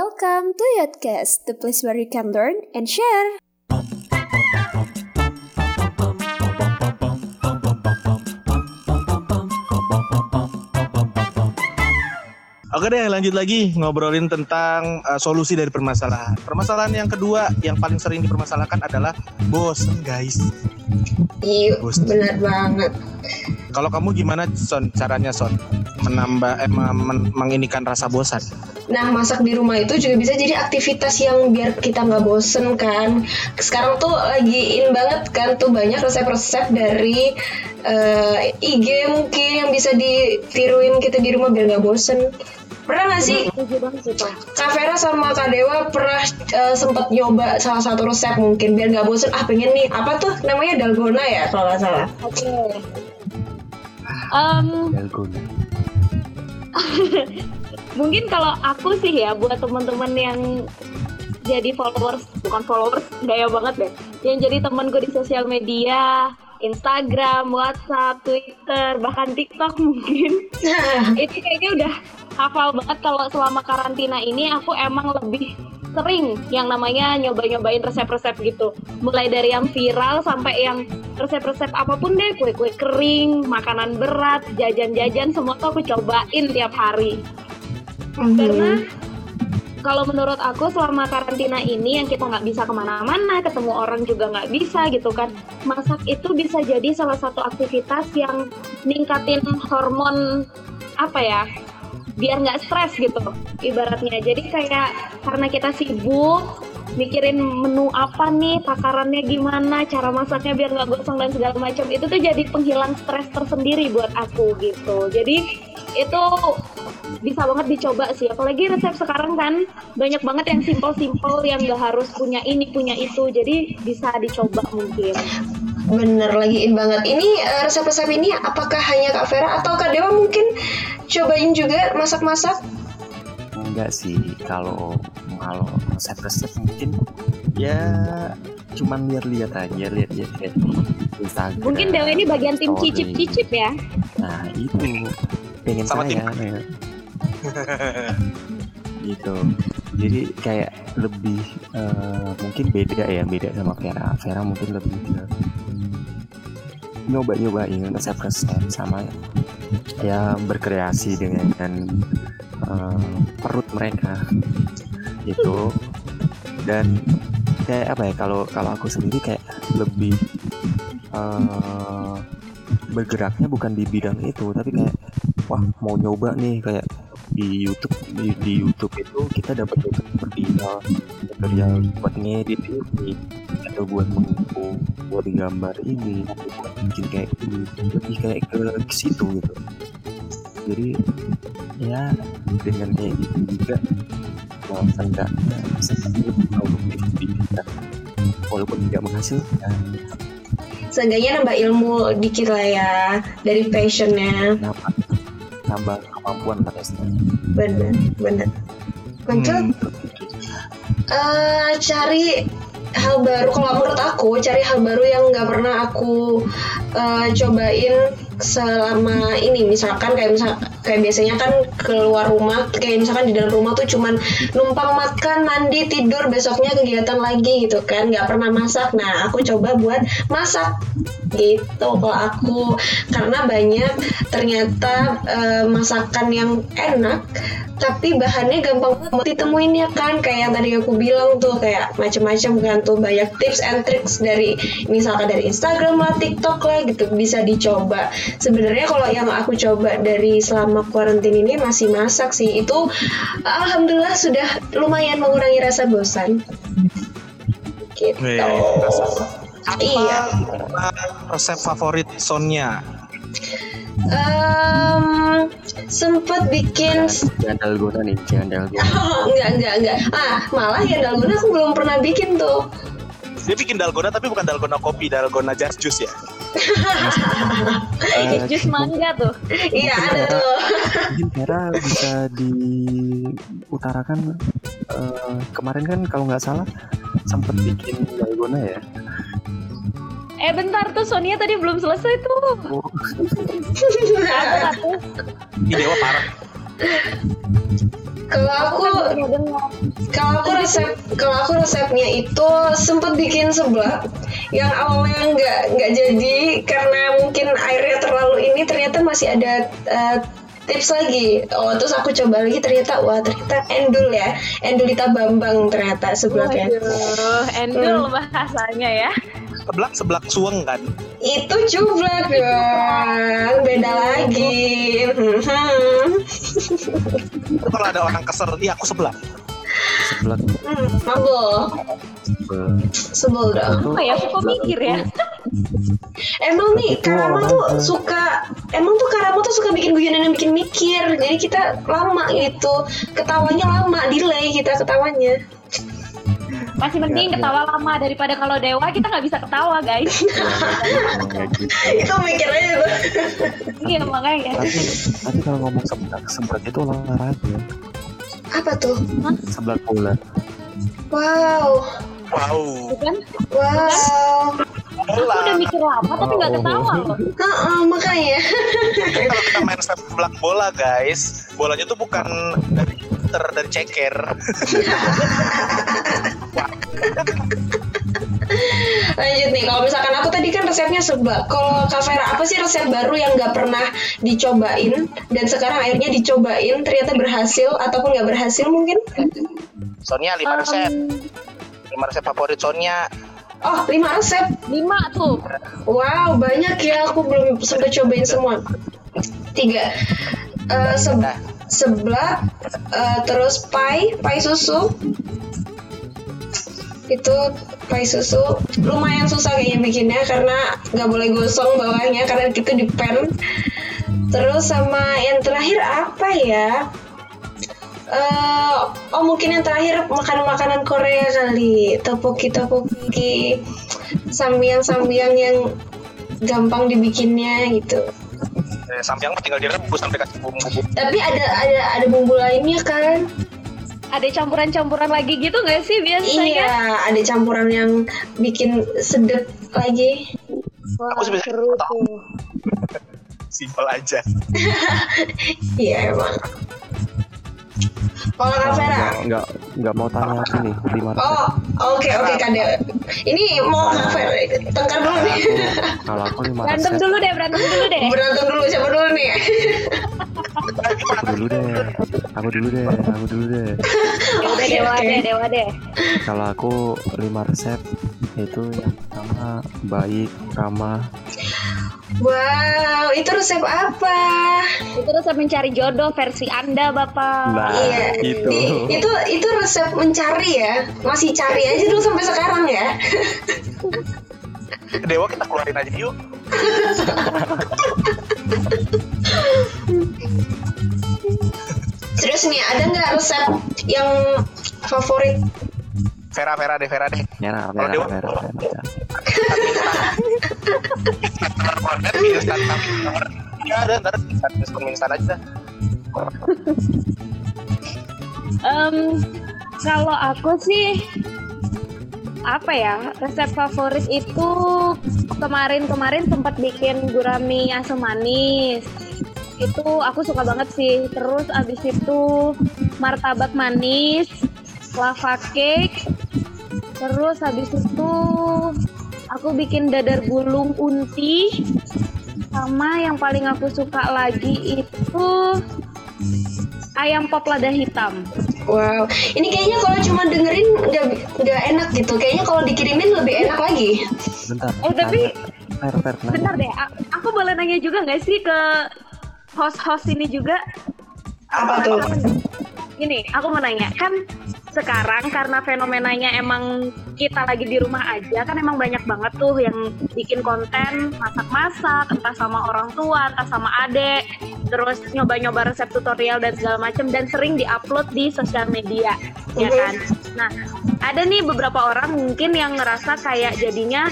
Welcome to Yotcast, the place where you can learn and share. Oke deh, lanjut lagi ngobrolin tentang uh, solusi dari permasalahan. Permasalahan yang kedua yang paling sering dipermasalahkan adalah bosen guys. Iya, benar banget. Kalau kamu gimana Son caranya Son menambah eh, men- menginikan rasa bosan? Nah, masak di rumah itu juga bisa jadi aktivitas yang biar kita nggak bosen kan. Sekarang tuh lagi in banget kan tuh banyak resep-resep dari eh, IG mungkin yang bisa ditiruin kita di rumah biar nggak bosen. Pernah nggak sih. Kak Vera sama Kak Dewa pernah eh, sempet nyoba salah satu resep mungkin biar nggak bosen ah pengen nih apa tuh namanya dalgona ya kalau nggak salah Oke. Em, Dalgona. mungkin kalau aku sih ya buat teman-teman yang jadi followers bukan followers gaya banget deh yang jadi temanku di sosial media Instagram, WhatsApp, Twitter, bahkan TikTok mungkin itu kayaknya udah hafal banget kalau selama karantina ini aku emang lebih sering yang namanya nyoba-nyobain resep-resep gitu. Mulai dari yang viral sampai yang resep-resep apa pun deh kue-kue kering makanan berat jajan-jajan semua tuh aku cobain tiap hari. Karena kalau menurut aku selama karantina ini yang kita nggak bisa ke mana-mana ketemu orang juga nggak bisa gitu kan masak itu bisa jadi salah satu aktivitas yang ningkatin hormon apa ya biar nggak stres gitu ibaratnya. Jadi kayak karena kita sibuk mikirin menu apa nih takarannya gimana cara masaknya biar nggak gosong dan segala macam itu tuh jadi penghilang stres tersendiri buat aku gitu. Jadi itu bisa banget dicoba sih apalagi resep sekarang kan banyak banget yang simpel-simpel yang nggak harus punya ini punya itu. Jadi bisa dicoba mungkin Bener lagi in banget. Ini eh, resep-resep ini apakah hanya Kak Vera atau Kak Dewa mungkin cobain juga masak-masak? Enggak sih, kalau kalau resep-resep mungkin ya cuman lihat-lihat aja, lihat-lihat di Instagram. mungkin Dewa ini bagian tim cicip-cicip ya Nah itu pengen Sama saya ya. gitu. Jadi kayak lebih eh, mungkin beda ya, beda sama Vera. Vera mungkin lebih ke nyoba-nyobain resep-resep sama ya berkreasi dengan eh, perut mereka gitu. Dan kayak apa ya kalau kalau aku sendiri kayak lebih eh, bergeraknya bukan di bidang itu tapi kayak wah mau nyoba nih kayak di YouTube di, di YouTube itu kita dapat tutorial tutorial buat ngedit atau buat mengumpul buat gambar ini buat bikin kayak ini lebih kayak ke situ gitu jadi ya dengan kayak gitu juga mau seenggaknya sedikit produktif di kita walaupun tidak menghasilkan Seenggaknya nambah ilmu dikit lah ya dari passionnya. nambah nambah kemampuan pada istilahnya Bener, bener. Lanjut. Hmm. Eh, cari hal baru. Kalau menurut aku, cari hal baru yang nggak pernah aku eh, cobain selama ini. Misalkan kayak misal kayak biasanya kan keluar rumah, kayak misalkan di dalam rumah tuh cuman numpang makan, mandi, tidur, besoknya kegiatan lagi gitu kan. Nggak pernah masak. Nah, aku coba buat masak gitu kalau aku karena banyak ternyata eh, masakan yang enak tapi bahannya gampang banget ditemuin ya kan? Kayak yang tadi aku bilang tuh kayak macam-macam kan tuh banyak tips and tricks dari misalkan dari Instagram lah TikTok lah gitu. Bisa dicoba. Sebenarnya kalau yang aku coba dari selama kuarantin ini masih masak sih. Itu alhamdulillah sudah lumayan mengurangi rasa bosan. Gitu. Wih, rasa- Apa Iya. resep favorit Sonnya? Em, sempet bikin jangan dalgona nih jangan dalgona Oh, enggak enggak enggak. Ah malah ya dalgona aku belum pernah bikin tuh. Dia bikin dalgona tapi bukan dalgona kopi, dalgona just juice ya. Jus mangga tuh. Iya ada tuh. mungkin Vera bisa diutarakan eh, kemarin kan kalau nggak salah sempet bikin dalgona ya eh bentar tuh Sonia tadi belum selesai tuh oh, Apa tuh? Ini dewa parah. Kalau aku kalau aku resep kalau aku resepnya itu sempet bikin seblak yang awalnya nggak nggak jadi karena mungkin airnya terlalu ini ternyata masih ada eh, tips lagi oh terus aku coba lagi ternyata wah ternyata endul ya endulita bambang ternyata seblaknya Waduh, endul bahasanya ya. Seblak seblak suweng kan. itu cublak dong beda lagi Hmm. Kalau ada orang kesel, iya aku seblak. sebelah Hmm, mabul sebel dong Apa ya? Aku kok mikir ya? Emang nih Karama tuh suka Emang tuh Karama tuh suka bikin guyonan yang bikin mikir Jadi kita lama gitu Ketawanya lama Delay kita ketawanya Masih mending Ya, ya. ketawa lama daripada kalau dewa kita nggak bisa ketawa guys. kayak gitu Itu mikirnya tuh iya makanya. tapi tapi kalau ngomong sebelah sebelah itu olahraga Apa tuh sebelah bola Wow Wow. Bukan? Wow Aku udah mikir lama tapi nggak ketawa loh. Heeh, Makanya Jadi kalau kita main seblak bola guys, bolanya tuh bukan dari ter dari ceker. Lanjut nih Kalau misalkan aku tadi kan resepnya seblak Kalau Kak Vera apa sih resep baru yang gak pernah dicobain Dan sekarang akhirnya dicobain Ternyata berhasil Ataupun gak berhasil mungkin Sonia lima resep, lima resep favorit Sonia. Oh 5 resep Lima tuh. Wow, banyak ya. Aku belum sempat cobain semua. Tiga. Eh, se- Nah. Seblak, eh, terus pai, pai susu. Itu pai susu lumayan susah kayaknya bikinnya karena nggak boleh gosong bawahnya karena itu di pan. Terus sama yang terakhir apa ya? Eh, oh mungkin yang terakhir makanan makanan Korea kali topoki topoki sambiang sambiang yang gampang dibikinnya gitu Eh, sampiang tinggal direbus sampai kasih bumbu. tapi ada ada ada bumbu lainnya kan Ada campuran-campuran lagi gitu nggak sih biasanya? iya ada campuran yang bikin sedep lagi Wah, Aku sebenarnya seru tuh. Simpel aja. iya emang kalau Kak Vera nggak nggak mau tanya aku nih lima resep oh oke oke Kak Del ini mau Vera tengkar dulu nih. Kalau aku lima Berantem resep dulu deh, berantem dulu deh. berantem dulu siapa dulu nih? Aku dulu deh aku dulu deh aku dulu deh. Ya udah Oke, dewa deh, dewa deh. kalau aku lima resep itu yang pertama baik ramah wow itu resep apa Itu resep mencari jodoh versi Anda, Bapak. nah Iya, itu Di- itu itu resep mencari ya, masih cari aja dulu sampai sekarang ya. Dewa kita keluarin aja yuk. Terus nih ada nggak resep yang favorit? Vera Vera deh Vera deh. Konten di instan nomor. Ya ada ntar instan aja. Em, kalau aku sih apa ya resep favorit itu kemarin-kemarin sempat bikin gurami asam manis itu aku suka banget sih terus abis itu martabak manis lava cake terus habis itu aku bikin dadar gulung unti sama yang paling aku suka lagi itu ayam pop lada hitam Wow, ini kayaknya kalau cuma dengerin nggak nggak enak gitu. Kayaknya kalau dikirimin lebih enak lagi. bentar Eh, tapi- Fer, Fer, nanya. Bentar deh, a- aku boleh nanya juga nggak sih ke host-host ini juga? Apa tuh? Gini, aku mau nanya, kan sekarang karena fenomenanya emang kita lagi di rumah aja, kan emang banyak banget tuh yang bikin konten masak-masak, entah sama orang tua, entah sama adek, terus nyoba-nyoba resep tutorial dan segala macam, dan sering diupload di sosial media, ya kan? Nah, ada nih beberapa orang mungkin yang ngerasa kayak jadinya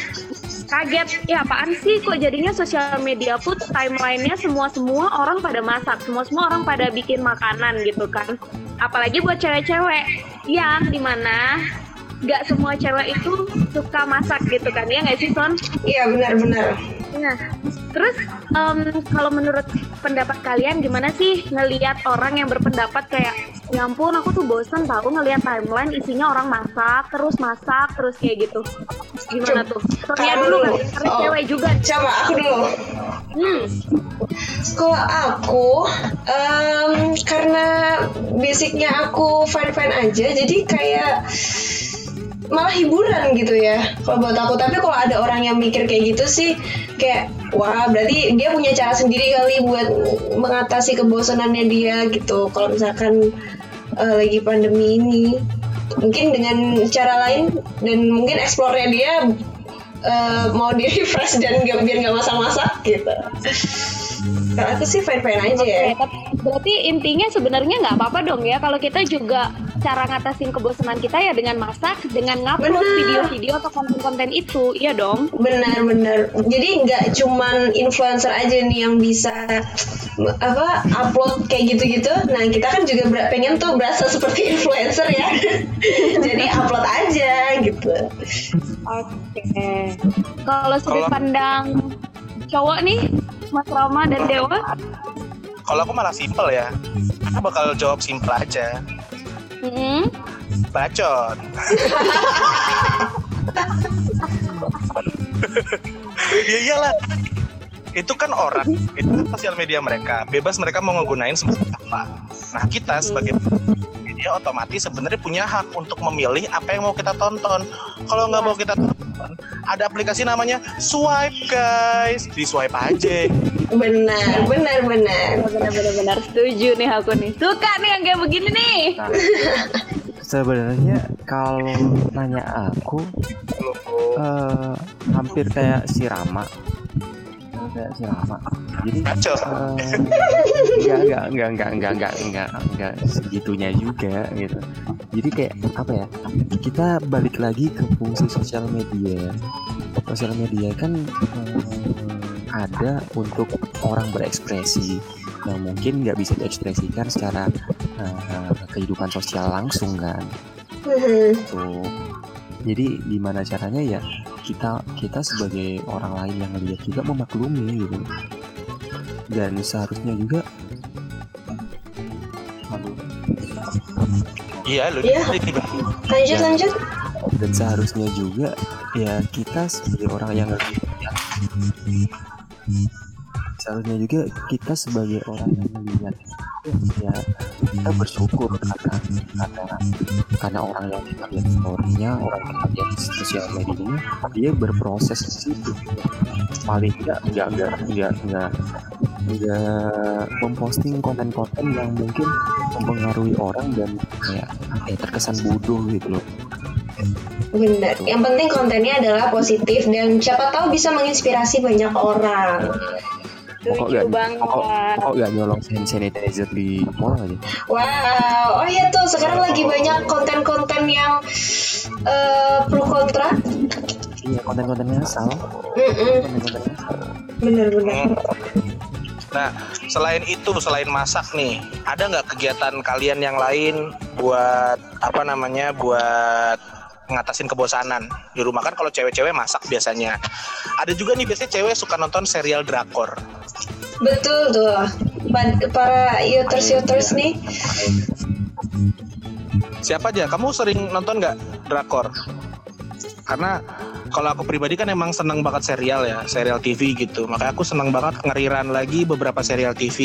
kaget. Ya apaan sih? Kok jadinya sosial media pun timelinenya semua semua orang pada masak semua semua orang pada bikin makanan gitu kan. Apalagi buat cewek-cewek. Yang di mana nggak semua cewek itu suka masak gitu kan ya nggak sih Son? Iya benar-benar. Nah, terus em, kalau menurut pendapat kalian gimana sih ngelihat orang yang berpendapat kayak ya ampun aku tuh bosen tahu ngeliat timeline isinya orang masak terus masak terus kayak gitu gimana tuh Sonia Kamu dulu kali karena Oh. cewek juga Coba aku dulu. hmm. Kalau aku, em, karena basicnya aku fine-fine aja, jadi kayak malah hiburan gitu ya kalau buat aku. Tapi kalau ada orang yang mikir kayak gitu sih kayak wah berarti dia punya cara sendiri kali buat mengatasi kebosanannya dia gitu. Kalau misalkan eh, lagi pandemi ini mungkin dengan cara lain dan mungkin explore-nya dia eh, mau di refresh dan gak, biar nggak masak-masak gitu kalau aku sih fine-fine aja ya. Oke, tapi berarti intinya sebenarnya nggak apa-apa dong ya. Kalau kita juga cara ngatasin kebosanan kita ya dengan masak, dengan ngupload video-video atau konten-konten itu, iya dong. benar-benar. Jadi nggak cuman influencer aja nih yang bisa apa upload kayak gitu-gitu. Nah kita kan juga ber- pengen tuh berasa seperti influencer ya. Jadi upload aja gitu. Oke. Kalau sudut pandang cowok nih, Mas Rama dan Dewa, Kalau aku malah simpel ya. Aku bakal jawab simpel aja. hmm, Bacot. ya iyalah. Itu kan orang, itu kan sosial media mereka. Bebas mereka mau ngegunain seperti apa. Nah kita sebagai media otomatis sebenarnya punya hak untuk memilih apa yang mau kita tonton. Kalau nggak mau kita tonton, ada aplikasi namanya Swipe guys. Di swipe aja. benar benar benar benar-benar setuju nih aku nih. Suka nih yang kayak begini nih. Nah, sebenarnya kalau nanya aku eh, hampir kayak si Rama kayak si Rama jadi Bacot. eh, enggak enggak enggak enggak enggak enggak enggak enggak segitunya juga gitu. Jadi kayak apa ya kita balik lagi ke fungsi sosial media. Sosial media kan eh, ada untuk orang berekspresi. Yang mungkin nggak bisa diekspresikan secara eh, kehidupan sosial langsung kan. Tuh jadi gimana caranya ya kita kita sebagai orang lain yang lihat juga memaklumi gitu dan seharusnya juga. Iya, lu Iya. ini lanjut Ya. lanjut dan seharusnya juga ya kita sebagai orang yang yang seharusnya juga kita sebagai orang yang melihat ya kita bersyukur karena karena orang yang kita lihat storynya orang yang kita lihat di sosial medianya dia berproses di situ. Paling enggak enggak enggak enggak enggak enggak memposting konten-konten yang mungkin mempengaruhi orang dan kayak ya, terkesan bodoh gitu loh. Benar. Yang penting kontennya adalah positif dan siapa tahu bisa menginspirasi banyak orang pokok Setuju gak banget. pokok, pokok gak nyolong hand sanitizer di mall aja Wow, oh iya tuh sekarang lagi banyak konten-konten yang eh, pro kontra. iya konten-kontennya asal Mm-mm, konten-kontennya asal Bener-bener. Nah, selain itu, selain masak nih, ada nggak kegiatan kalian yang lain buat apa namanya, buat ngatasin kebosanan di rumah kan kalau cewek-cewek masak biasanya. Ada juga nih biasanya cewek suka nonton serial drakor. Betul tuh. Pa- Para youters-youters nih. Siapa aja? Kamu sering nonton nggak drakor? Karena kalau aku pribadi kan emang seneng banget serial ya, serial TV gitu. Makanya aku seneng banget ngeriran lagi beberapa serial TV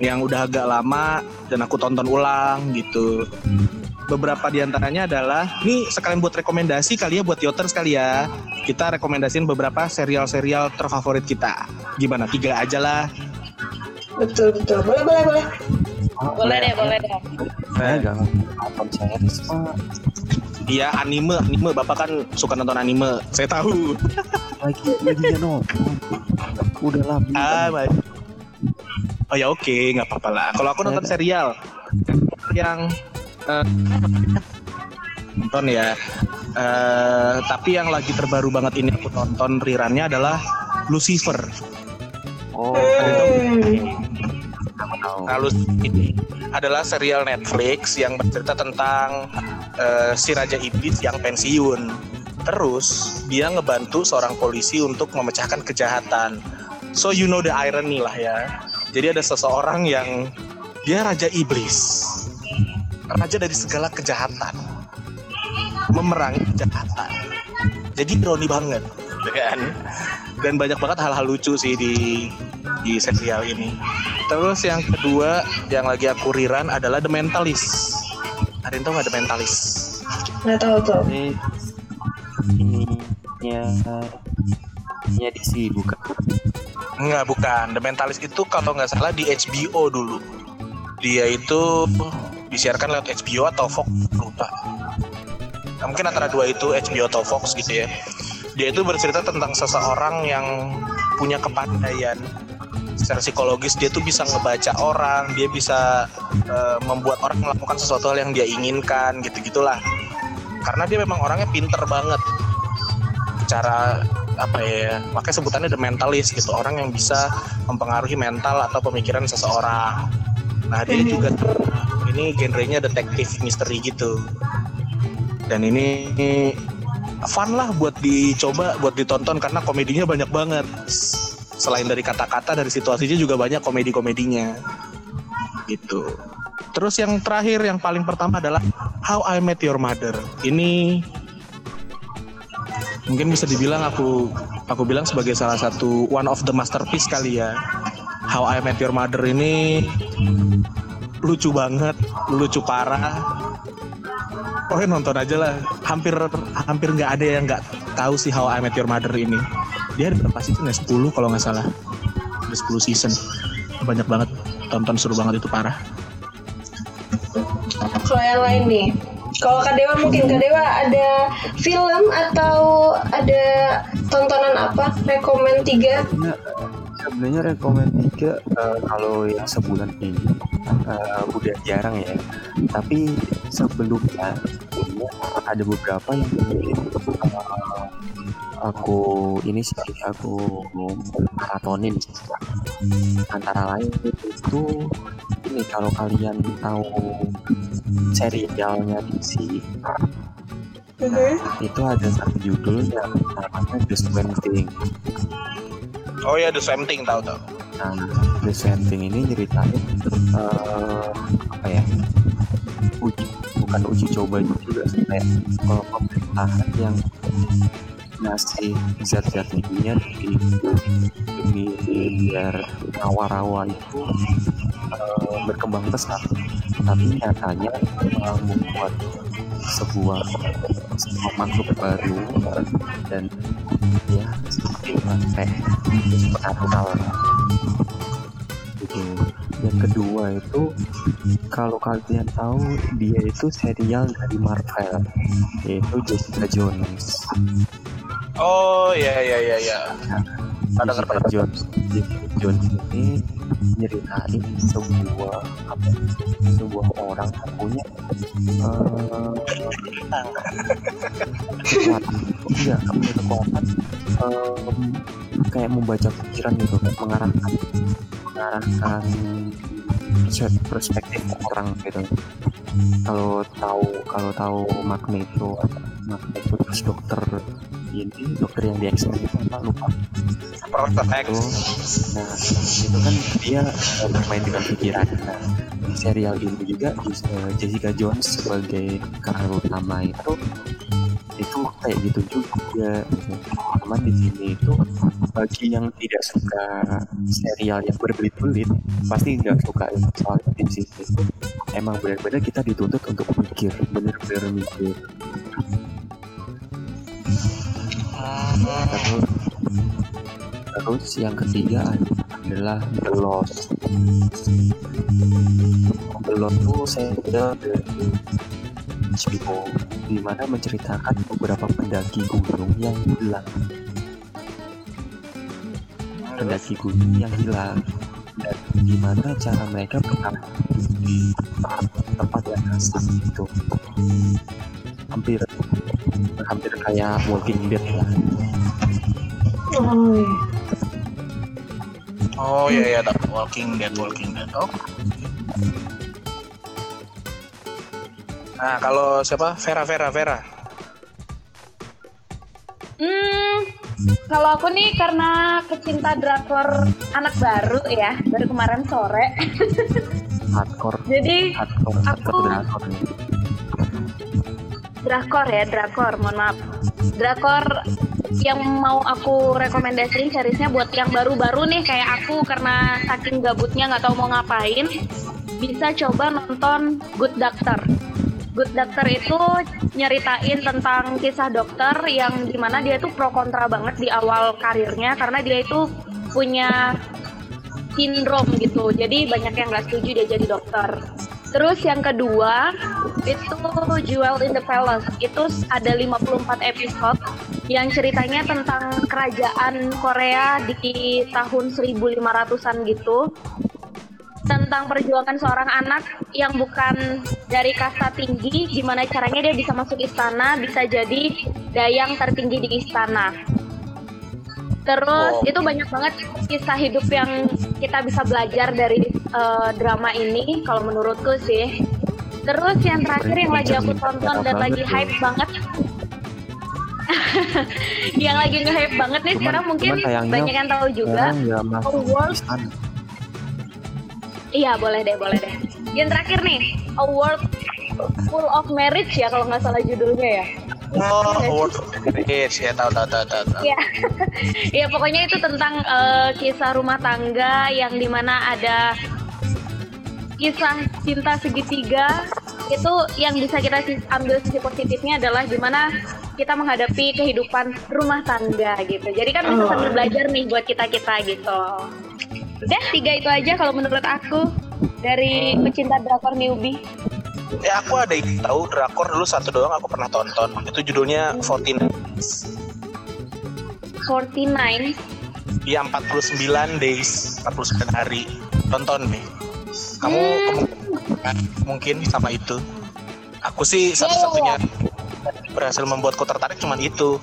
yang udah agak lama dan aku tonton ulang gitu. Beberapa di antaranya adalah, nih sekalian buat rekomendasi kali ya buat Yoters kali ya. Kita rekomendasiin beberapa serial-serial terfavorit kita. Gimana? Tiga aja lah. Betul betul. Boleh boleh boleh. Boleh deh, boleh deh. saya gak nonton series Iya anime, anime. Bapak kan suka nonton anime. Saya tahu. lagi lagi gak nonton udah lama Ah, baik. Oh ya oke, nggak apa-apa lah. Kalau aku nonton serial yang nonton ya, Eh, tapi yang lagi terbaru banget ini aku tonton rirannya adalah Lucifer. oh tahu Nah, Lucifer ini adalah serial Netflix yang bercerita tentang eh, si Raja Iblis yang pensiun. Terus dia ngebantu seorang polisi untuk memecahkan kejahatan. So you know the irony lah ya. Jadi ada seseorang yang dia Raja Iblis, raja dari segala kejahatan. Memerangi kejahatan. Jadi ironi banget. Kan dan banyak banget hal-hal lucu sih di di serial ini. Terus yang kedua yang lagi aku riran adalah The Mentalist. Ada yang tau nggak The Mentalist? Nggak tahu tuh Ini ini nya nya DC bukan. Enggak, bukan. The Mentalist itu kalau nggak salah di HBO dulu. Dia itu disiarkan lewat HBO atau Fox, lupa. Nah, mungkin antara dua itu HBO atau Fox gitu ya. Dia itu bercerita tentang seseorang yang punya kepandaian secara psikologis. Dia tuh bisa ngebaca orang, dia bisa eh, membuat orang melakukan sesuatu hal yang dia inginkan gitu-gitulah. Karena dia memang orangnya pinter banget. Cara apa ya makanya sebutannya the mentalist gitu. Orang yang bisa mempengaruhi mental atau pemikiran seseorang. Nah dia juga ini genrenya detektif misteri gitu. Dan ini fun lah buat dicoba buat ditonton karena komedinya banyak banget. Selain dari kata-kata dari situasinya juga banyak komedi-komedinya. Gitu. Terus yang terakhir yang paling pertama adalah How I Met Your Mother. Ini mungkin bisa dibilang aku aku bilang sebagai salah satu one of the masterpiece kali ya. How I Met Your Mother ini lucu banget lucu parah. Pokoknya nonton aja lah. Hampir hampir nggak ada yang nggak tahu sih How I Met Your Mother ini. Dia ada berapa season ya? 10 kalau nggak salah. Ada 10 season. Banyak banget. Tonton seru banget itu parah. Kalau yang lain nih. Kalau Kak Dewa mungkin. Kak Dewa ada film atau ada tontonan apa? Rekomen tiga sebenarnya rekomend tiga eh, kalau yang sebulan ini eh, udah jarang ya. Tapi sebelumnya sebelumnya ada beberapa yang eh, aku ini sih aku maratonin. Antara lain itu ini kalau kalian tahu serialnya DC itu ada satu judul yang namanya The Swamp Thing oh ya The Swamp Thing tahu tahu Nah, The Swamp Thing ini nyeritain eh, apa ya? Uji bukan uji coba juga sih kayak eh, pemerintahan yang ngasih zat-zat kimia di demi biar rawa-rawa itu eh, berkembang pesat tapi nyatanya eh, membuat sebuah sebuah makhluk baru dan ya kayak supernatural gitu yang kedua itu kalau kalian tahu dia itu serial dari Marvel yaitu Jessica Jones oh ya ya ya ya Ada Jessica ngerti. Jones Jessica Jones ini nyeritain sebuah apa sebuah orang yang punya eh, iya punya kekuatan em, kayak membaca pikiran gitu mengarahkan mengarahkan set perspektif orang gitu. Kalau tahu kalau tahu Magneto Magneto terus dokter ini dokter yang di X-Men itu apa lupa. Profesor X. Nah itu kan dia eh, bermain dengan pikiran. Nah, serial ini juga eh, Jessica Jones sebagai karakter utama itu itu kayak gitu juga cuman di sini itu bagi yang tidak suka serial yang berbelit-belit pasti nggak suka itu. Soalnya di sini emang benar-benar kita dituntut untuk mikir benar-benar mikir. Terus terus yang ketiga adalah The Lost. Tuh saya dari HBO di mana menceritakan beberapa pendaki gunung yang hilang. Pendaki gunung yang hilang dan gimana cara mereka bertahan di tempat yang asing itu. Hampir hampir kayak Walking Dead lah. Oh, iya. oh ya ya tahu. Walking Dead Walking Dead. Oh nah kalau siapa Vera Vera Vera Hmm, kalau aku nih karena kecinta drakor anak baru ya, baru kemarin sore. hardcore Jadi hardcore Aku- hardcore drakor nih. drakor ya, drakor, mohon maaf. Drakor yang mau aku rekomendasiin seriesnya buat yang baru-baru nih kayak aku karena saking gabutnya nggak tahu mau ngapain, bisa coba nonton Good Doctor. Good Doctor itu nyeritain tentang kisah dokter yang di mana dia tuh pro kontra banget di awal karirnya karena dia itu punya sindrom gitu. Jadi banyak yang nggak setuju dia jadi dokter. Terus yang kedua itu Jewel in the Palace. Itu ada 54 episode yang ceritanya tentang kerajaan Korea di tahun 1500-an gitu. Tentang perjuangan seorang anak yang bukan dari kasta tinggi, gimana caranya dia bisa masuk istana, bisa jadi dayang tertinggi di istana. Terus Oh. itu banyak banget kisah hidup yang kita bisa belajar dari eh, drama ini kalau menurutku sih. Terus yang terakhir yang lagi aku tonton dan lagi hype banget. yang lagi nge-hype banget nih sekarang mungkin banyak yang tahu juga. Iya boleh deh, boleh deh. Yang terakhir nih, A World Full of Marriage ya kalau nggak salah judulnya ya. Oh, Award of Marriage ya tahu tahu tahu tahu. Iya, ya pokoknya itu tentang eh, kisah rumah tangga yang di mana ada kisah cinta segitiga itu yang bisa kita sis- ambil sisi positifnya adalah gimana kita menghadapi kehidupan rumah tangga gitu. Jadi kan bisa Oh. sambil belajar nih buat kita kita gitu. Udah tiga itu aja kalau menurut aku dari pecinta drakor newbie. Ya aku ada yang tahu drakor dulu satu doang aku pernah tonton. Itu judulnya 49. 49 Iya 49 days, 49 hari. Tonton nih. Kamu kemungkinan mungkin sama itu. Aku sih satu-satunya berhasil membuatku tertarik cuman itu.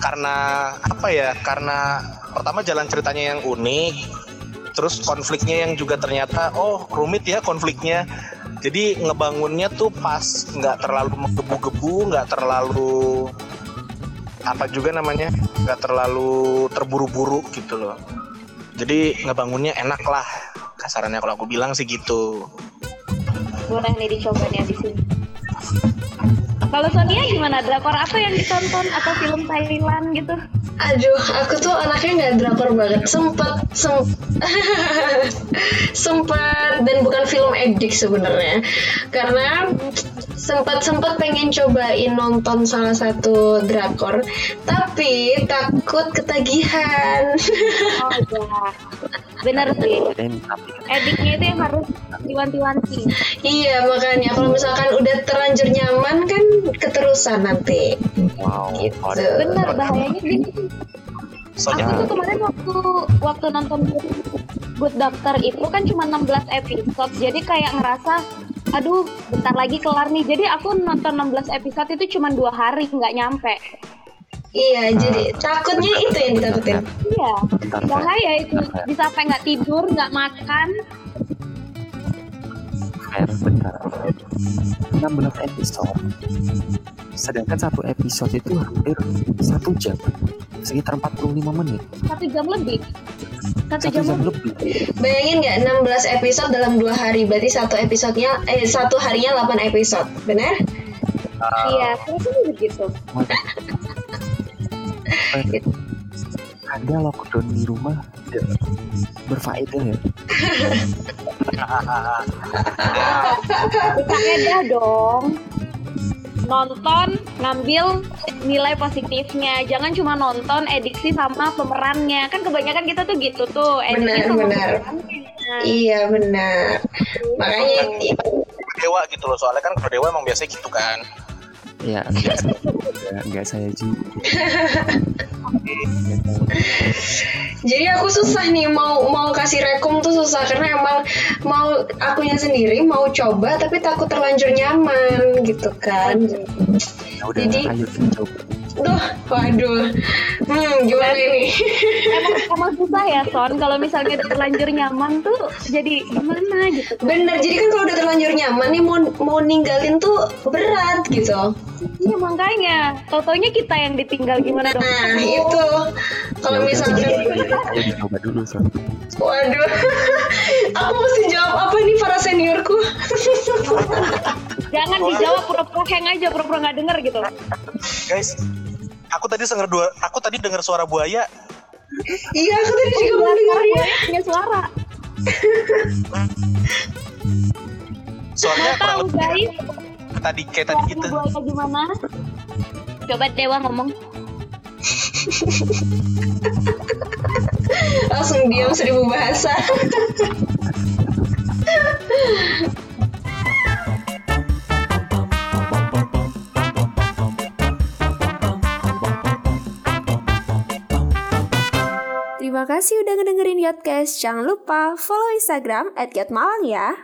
Karena apa ya? Karena pertama jalan ceritanya yang unik, terus konfliknya yang juga ternyata oh rumit ya konfliknya. Jadi ngebangunnya tuh pas, nggak terlalu menggebu-gebu, nggak terlalu apa juga namanya, nggak terlalu terburu-buru gitu loh. Jadi ngebangunnya enak lah, kasarannya kalau aku bilang sih gitu. boleh nih dicoba nih abis ini. Kalau Sonia gimana? Drakor apa yang ditonton atau film Thailand gitu? Aduh, aku tuh anaknya nggak drakor banget. Sempet, sem sempet dan bukan film edik sebenarnya. Karena sempat sempat pengen cobain nonton salah satu drakor, tapi takut ketagihan. Oh iya, bener sih. Tapi Ediknya itu yang harus diwanti-wanti. iya makanya kalau misalkan udah terlanjur nyaman kan keterusan nanti. wow, Gitu. Bener bahayanya. Soalnya Aku tuh kemarin waktu waktu nonton Good Doctor itu kan cuma 16 episode, jadi kayak ngerasa aduh bentar lagi kelar nih. Jadi aku nonton 16 episode itu cuma dua hari nggak nyampe. Iya, jadi takutnya itu yang ditakutin. iya. Bahaya itu. Bisa sampai nggak tidur nggak makan Fer, bentar. 16 episode. Sedangkan satu episode itu hampir satu jam. Sekitar 45 menit. satu jam lebih satu, Satu jam, jam lebih. Bayangin nggak 16 episode dalam dua hari, berarti satu episodenya eh satu harinya 8 episode, benar? iya terus begitu Fer, Anda lockdown di rumah berfaedah ya? Berfaedah dong. Nonton, ngambil nilai positifnya. Jangan cuma nonton ediksi sama pemerannya. Kan kebanyakan kita tuh gitu tuh. ediksi Benar, sama benar. pemerannya. Iya benar. Makanya dewa gitu loh, soalnya kan kalau dewa emang biasa gitu kan. Ya, enggak, enggak, enggak saya juga. jadi aku susah nih mau mau kasih rekom tuh susah karena emang mau akunya sendiri mau coba tapi takut terlanjur nyaman gitu kan. Ya udah, Jadi- ayo kita coba. Duh, waduh. Hmm, gimana ini? Emang, emang susah ya Son. Kalau misalnya udah terlanjur nyaman tuh jadi gimana gitu. Bener, jadi kan kalau udah terlanjur nyaman nih mau mau ninggalin tuh berat gitu. Iya makanya. Tau-taunya kita yang ditinggal gimana dong. Nah, itu Kalau Ya udah, misalkan ayo dicoba dulu so. Waduh, aku mesti jawab apa nih para seniorku? Jangan dijawab pura-pura hang aja, pura-pura nggak denger gitu. Guys, aku tadi denger dua, aku tadi dengar suara buaya. iya, aku tadi juga mendengar ya. Punya suara. Soalnya Mau tahu guys? tadi kayak tadi gitu. Buaya gimana? Coba Dewa ngomong. Langsung diam seribu bahasa. Kasih udah ngedengerin Yotcast. Jangan lupa follow Instagram at ya.